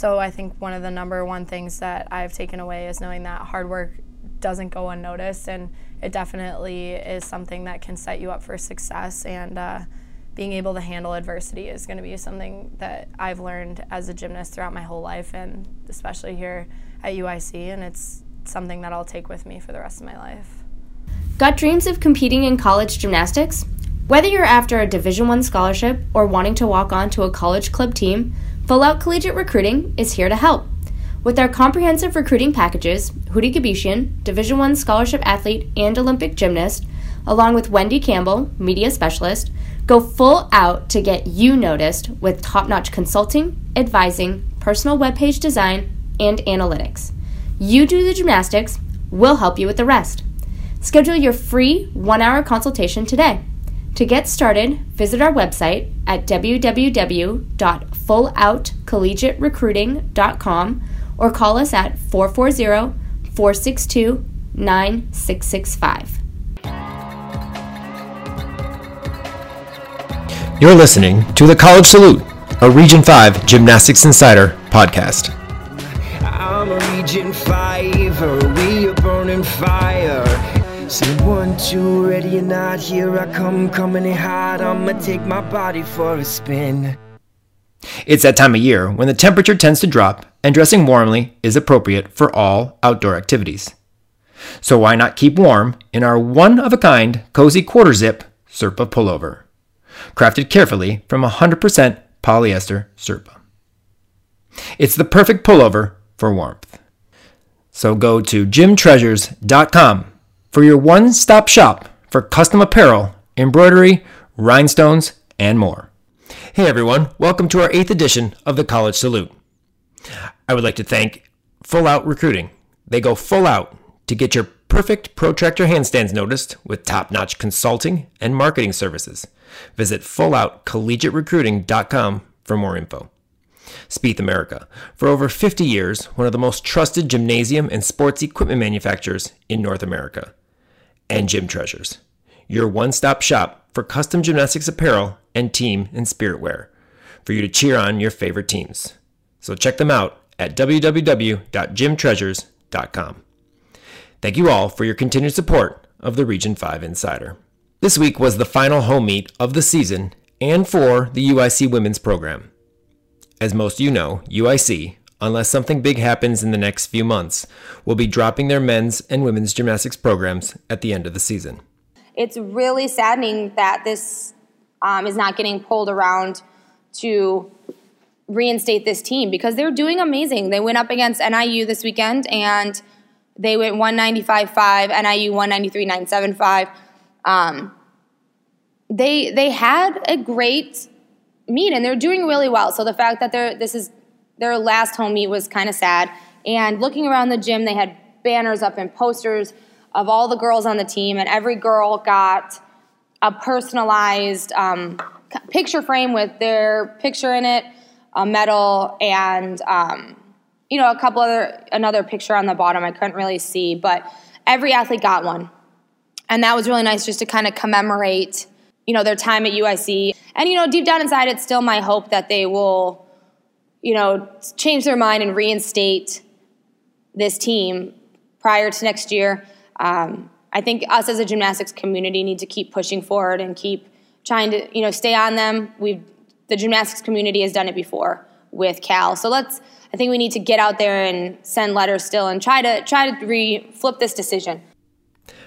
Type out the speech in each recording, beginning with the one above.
So I think one of the number one things that I've taken away is knowing that hard work doesn't go unnoticed, and it definitely is something that can set you up for success. And uh, being able to handle adversity is going to be something that I've learned as a gymnast throughout my whole life, and especially here at UIC. And it's something that I'll take with me for the rest of my life. Got dreams of competing in college gymnastics? Whether you're after a Division 1 scholarship or wanting to walk on to a college club team, Full Out Collegiate Recruiting is here to help. With our comprehensive recruiting packages, Houry Gebeshian, Division 1 scholarship athlete and Olympic gymnast, along with Wendy Campbell, media specialist, go full out to get you noticed with top-notch consulting, advising, personal webpage design, and analytics. You do the gymnastics, we'll help you with the rest. Schedule your free 1-hour consultation today. To get started, visit our website at www.fulloutcollegiaterecruiting.com or call us at 440 462 9665. You're listening to the College Salute, a Region 5 Gymnastics Insider podcast. I'm a Region 5, we are burning fire. Say one, two, ready or not, here I come, coming in hot. I'ma take my body for a spin. It's that time of year when the temperature tends to drop and dressing warmly is appropriate for all outdoor activities. So why not keep warm in our one of a kind cozy quarter zip Sherpa pullover, crafted carefully from 100% polyester Sherpa. It's the perfect pullover for warmth. So go to gymtreasures.com for your one stop shop for custom apparel, embroidery, rhinestones, and more. Hey everyone, welcome to our eighth edition of the College Salute. I would like to thank Full Out Recruiting. They go full out to get your perfect protractor handstands noticed with top notch consulting and marketing services. Visit fulloutcollegiaterecruiting.com for more info. Spieth America, for over 50 years, one of the most trusted gymnasium and sports equipment manufacturers in North America and Gym Treasures, your one stop shop for custom gymnastics apparel and team and spirit wear for you to cheer on your favorite teams. So check them out at www.gymtreasures.com. Thank you all for your continued support of the Region 5 Insider. This week was the final home meet of the season and for the UIC women's program. As most of you know, UIC, unless something big happens in the next few months, will be dropping their men's and women's gymnastics programs at the end of the season. It's really saddening that this um, is not getting pulled around to reinstate this team because they're doing amazing. They went up against NIU this weekend and they went 195.5, NIU 193.975. Um, they they had a great meet and they're doing really well. So the fact that they're this is their last home meet was kind of sad. And looking around the gym, they had banners up and posters of all the girls on the team, and every girl got a personalized um, picture frame with their picture in it, a medal, and um, you know a couple other another picture on the bottom. I couldn't really see, but every athlete got one, and that was really nice just to kind of commemorate you know their time at UIC. And you know deep down inside, it's still my hope that they will you know change their mind and reinstate this team prior to next year. Um, I think us as a gymnastics community need to keep pushing forward and keep trying to, you know, stay on them. We've the gymnastics community has done it before with Cal, so let's. I think we need to get out there and send letters still and try to try to re flip this decision.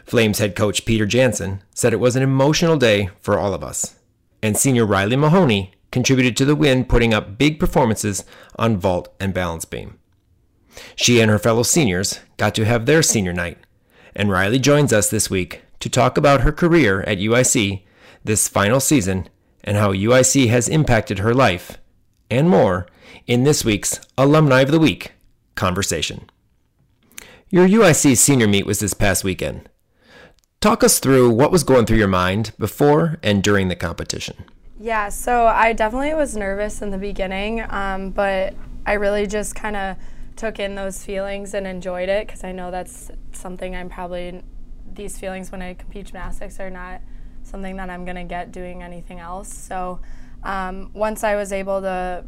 Flames head coach Peter Jansen said it was an emotional day for all of us, and senior Riley Mahoney contributed to the win, putting up big performances on vault and balance beam. She and her fellow seniors got to have their senior night, and Riley joins us this week to talk about her career at UIC this final season and how UIC has impacted her life, and more, in this week's Alumni of the Week conversation. Your UIC senior meet was this past weekend. Talk us through what was going through your mind before and during the competition. Yeah, so I definitely was nervous in the beginning, um, but I really just kind of took in those feelings and enjoyed it because I know that's something I'm probably, these feelings when I compete gymnastics are not something that I'm going to get doing anything else. So um, once I was able to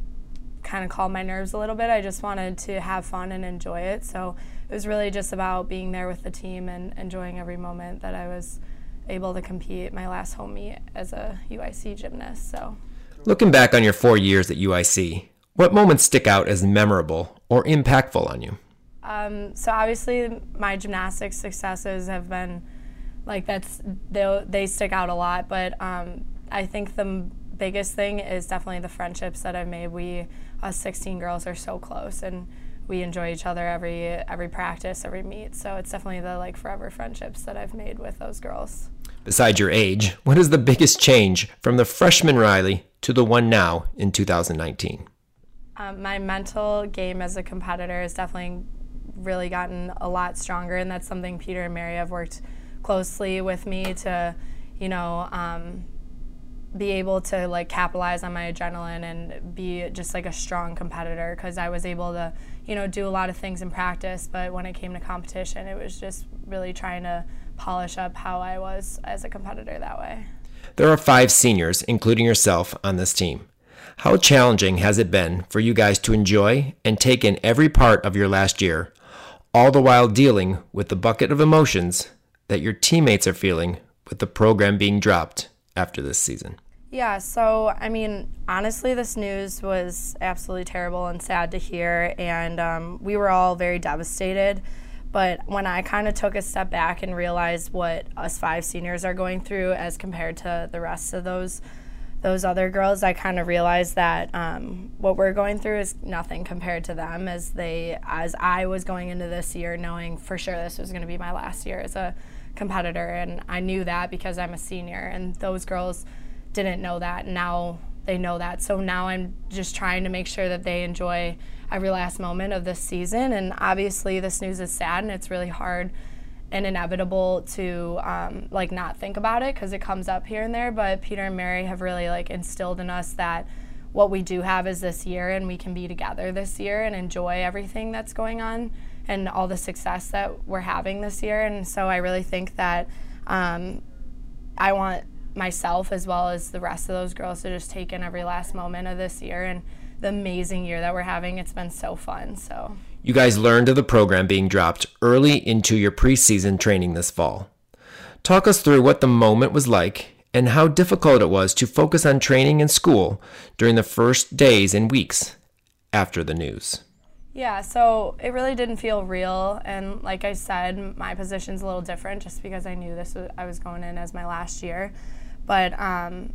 kind kind of calm my nerves a little bit. I just wanted to have fun and enjoy it. So it was really just about being there with the team and enjoying every moment that I was able to compete my last home meet as a UIC gymnast. So Looking back on your four years at UIC, what moments stick out as memorable or impactful on you? Um, so obviously, my gymnastics successes have been like that's they they stick out a lot. But um, I think the biggest thing is definitely the friendships that I've made. We us 16 girls are so close and we enjoy each other every every practice, every meet. So it's definitely the like forever friendships that I've made with those girls. Besides your age, what is the biggest change from the freshman Riley to the one now in 2019? Um, my mental game as a competitor has definitely really gotten a lot stronger, and that's something Peter and Mary have worked closely with me to, you know, um, be able to like capitalize on my adrenaline and be just like a strong competitor because I was able to, you know, do a lot of things in practice, but when it came to competition, it was just really trying to polish up how I was as a competitor that way. There are five seniors, including yourself, on this team. How challenging has it been for you guys to enjoy and take in every part of your last year, all the while dealing with the bucket of emotions that your teammates are feeling with the program being dropped after this season? Yeah, so I mean, honestly, this news was absolutely terrible and sad to hear, and um, we were all very devastated. But when I kind of took a step back and realized what us five seniors are going through as compared to the rest of those those other girls, I kind of realized that um, what we're going through is nothing compared to them. As they, as I was going into this year, knowing for sure this was going to be my last year as a competitor, and I knew that because I'm a senior, and those girls didn't know that. Now they know that. So now I'm just trying to make sure that they enjoy every last moment of this season. And obviously, this news is sad and it's really hard and inevitable to um, like not think about it because it comes up here and there. But Peter and Mary have really like instilled in us that what we do have is this year and we can be together this year and enjoy everything that's going on and all the success that we're having this year. And so I really think that um, I want myself as well as the rest of those girls to just take in every last moment of this year and the amazing year that we're having. It's been so fun. So you guys learned of the program being dropped early into your preseason training this fall. Talk us through what the moment was like and how difficult it was to focus on training and school during the first days and weeks after the news. Yeah, so it really didn't feel real, and like I said, my position's a little different just because I knew this was I was going in as my last year but um,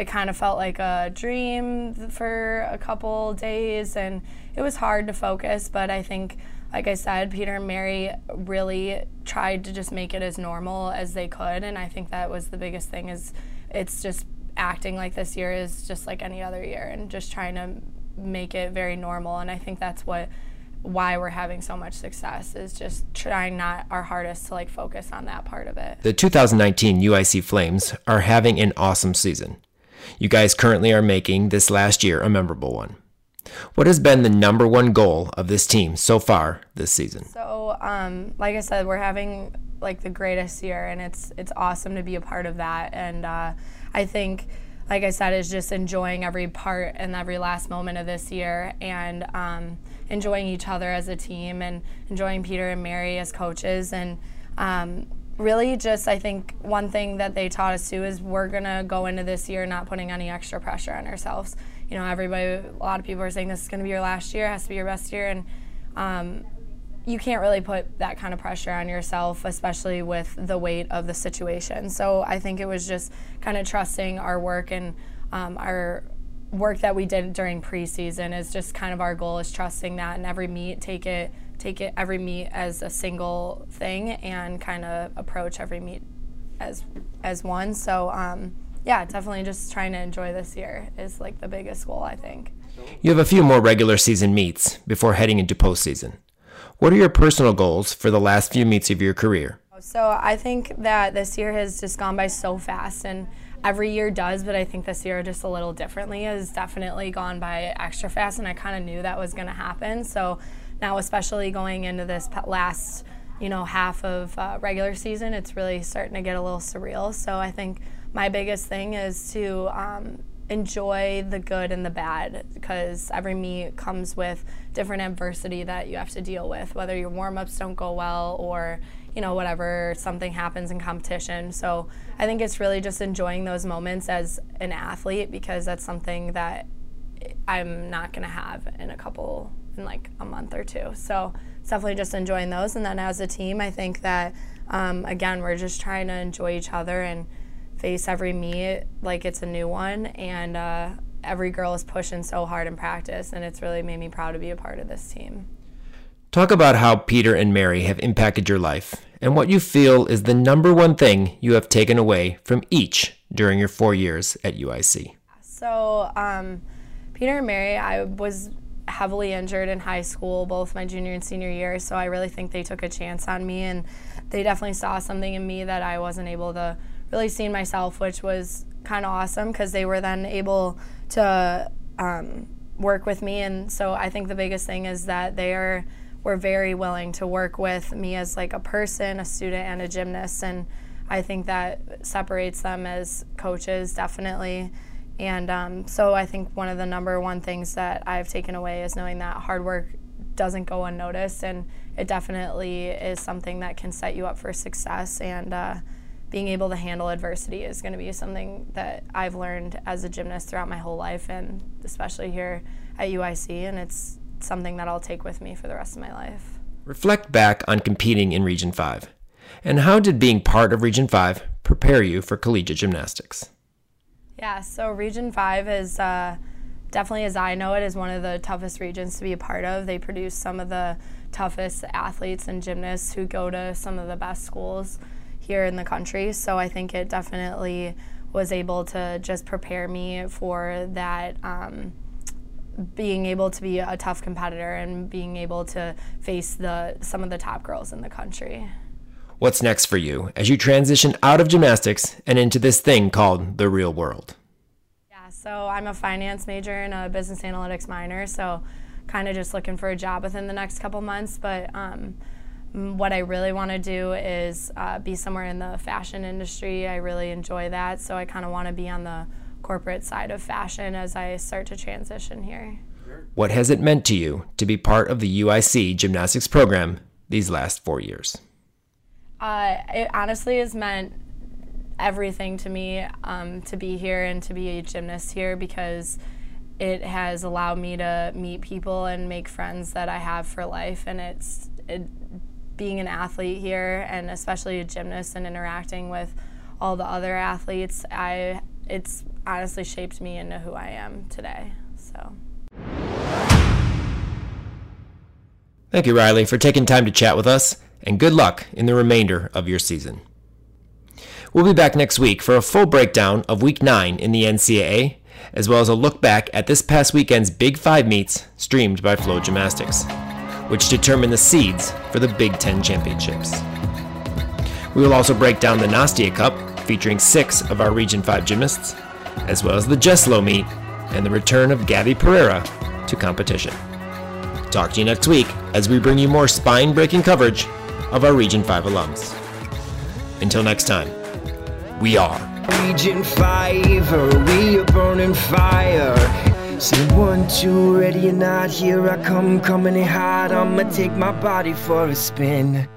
it kind of felt like a dream for a couple days and it was hard to focus but i think like i said peter and mary really tried to just make it as normal as they could and i think that was the biggest thing is it's just acting like this year is just like any other year and just trying to make it very normal and i think that's what why we're having so much success is just trying not our hardest to like focus on that part of it. The 2019 UIC Flames are having an awesome season. You guys currently are making this last year a memorable one. What has been the number one goal of this team so far this season? So, um, like I said, we're having like the greatest year, and it's it's awesome to be a part of that. And uh, I think, like I said, is just enjoying every part and every last moment of this year, and um, enjoying each other as a team and enjoying Peter and Mary as coaches. And um, really, just I think one thing that they taught us too is we're going to go into this year not putting any extra pressure on ourselves. You know, everybody, a lot of people are saying this is going to be your last year, has to be your best year. And um, you can't really put that kind of pressure on yourself, especially with the weight of the situation. So I think it was just kind of trusting our work and um, our work that we did during preseason is just kind of our goal is trusting that in every meet take it take it every meet as a single thing and kind of approach every meet as as one. So um, yeah definitely just trying to enjoy this year is like the biggest goal i think. You have a few more regular season meets before heading into postseason. What are your personal goals for the last few meets of your career? So i think that this year has just gone by so fast and every year does, but I think this year just a little differently has definitely gone by extra fast, and I kind of knew that was going to happen. So now, especially going into this last, you know, half of uh, regular season, it's really starting to get a little surreal. So I think my biggest thing is to um, enjoy the good and the bad because every meet comes with different adversity that you have to deal with, whether your warm ups don't go well or you know whatever something happens in competition. So I think it's really just enjoying those moments as an athlete because that's something that I'm not going to have in a couple in like a month or two. So it's definitely just enjoying those. And then as a team, I think that um, again we're just trying to enjoy each other and face every meet like it's a new one. And uh, every girl is pushing so hard in practice, and it's really made me proud to be a part of this team. Talk about how Peter and Mary have impacted your life and what you feel is the number one thing you have taken away from each during your four years at UIC. So, um, Peter and Mary, I was heavily injured in high school, both my junior and senior year, so I really think they took a chance on me and they definitely saw something in me that I wasn't able to really see in myself, which was kind of awesome because they were then able to um, work with me. And so I think the biggest thing is that they are were very willing to work with me as like a person, a student, and a gymnast. And I think that separates them as coaches definitely. And um, so I think one of the number one things that I've taken away is knowing that hard work doesn't go unnoticed, and it definitely is something that can set you up for success. And uh, being able to handle adversity is going to be something that I've learned as a gymnast throughout my whole life, and especially here at UIC. And it's something that I'll take with me for the rest of my life. Reflect back on competing in Region 5. And how did being part of Region 5 prepare you for collegiate gymnastics? Yeah, so Region 5 is uh, definitely, as I know it, is one of the toughest regions to be a part of. They produce some of the toughest athletes and gymnasts who go to some of the best schools here in the country. So I think it definitely was able to just prepare me for that. Um, being able to be a tough competitor and being able to face the some of the top girls in the country. What's next for you as you transition out of gymnastics and into this thing called the real world? Yeah, so I'm a finance major and a business analytics minor, so kind of just looking for a job within the next couple months. But um, what I really want to do is uh, be somewhere in the fashion industry. I really enjoy that, so I kind of want to be on the corporate side of fashion as I start to transition here. What has it meant to you to be part of the UIC gymnastics program these last four years? Uh, it honestly has meant everything to me um, to be here and to be a gymnast here because it has allowed me to meet people and make friends that I have for life. And it's it, being an athlete here and especially a gymnast and interacting with all the other athletes, I it's honestly shaped me into who I am today. So. Thank you, Riley, for taking time to chat with us, and good luck in the remainder of your season. We'll be back next week for a full breakdown of Week 9 in the NCAA, as well as a look back at this past weekend's Big Five meets streamed by FloGymnastics, which determine the seeds for the Big Ten Championships. We will also break down the Nastia Cup, featuring six of our Region 5 gymnasts, as well as the Jesolo meet and the return of Gabby Pereira to competition. Talk to you next week as we bring you more spine breaking coverage of our Region 5 alums. Until next time, we are Region 5, we are burning fire. Say one, two, ready or not, here I come, coming in hot. I'ma take my body for a spin.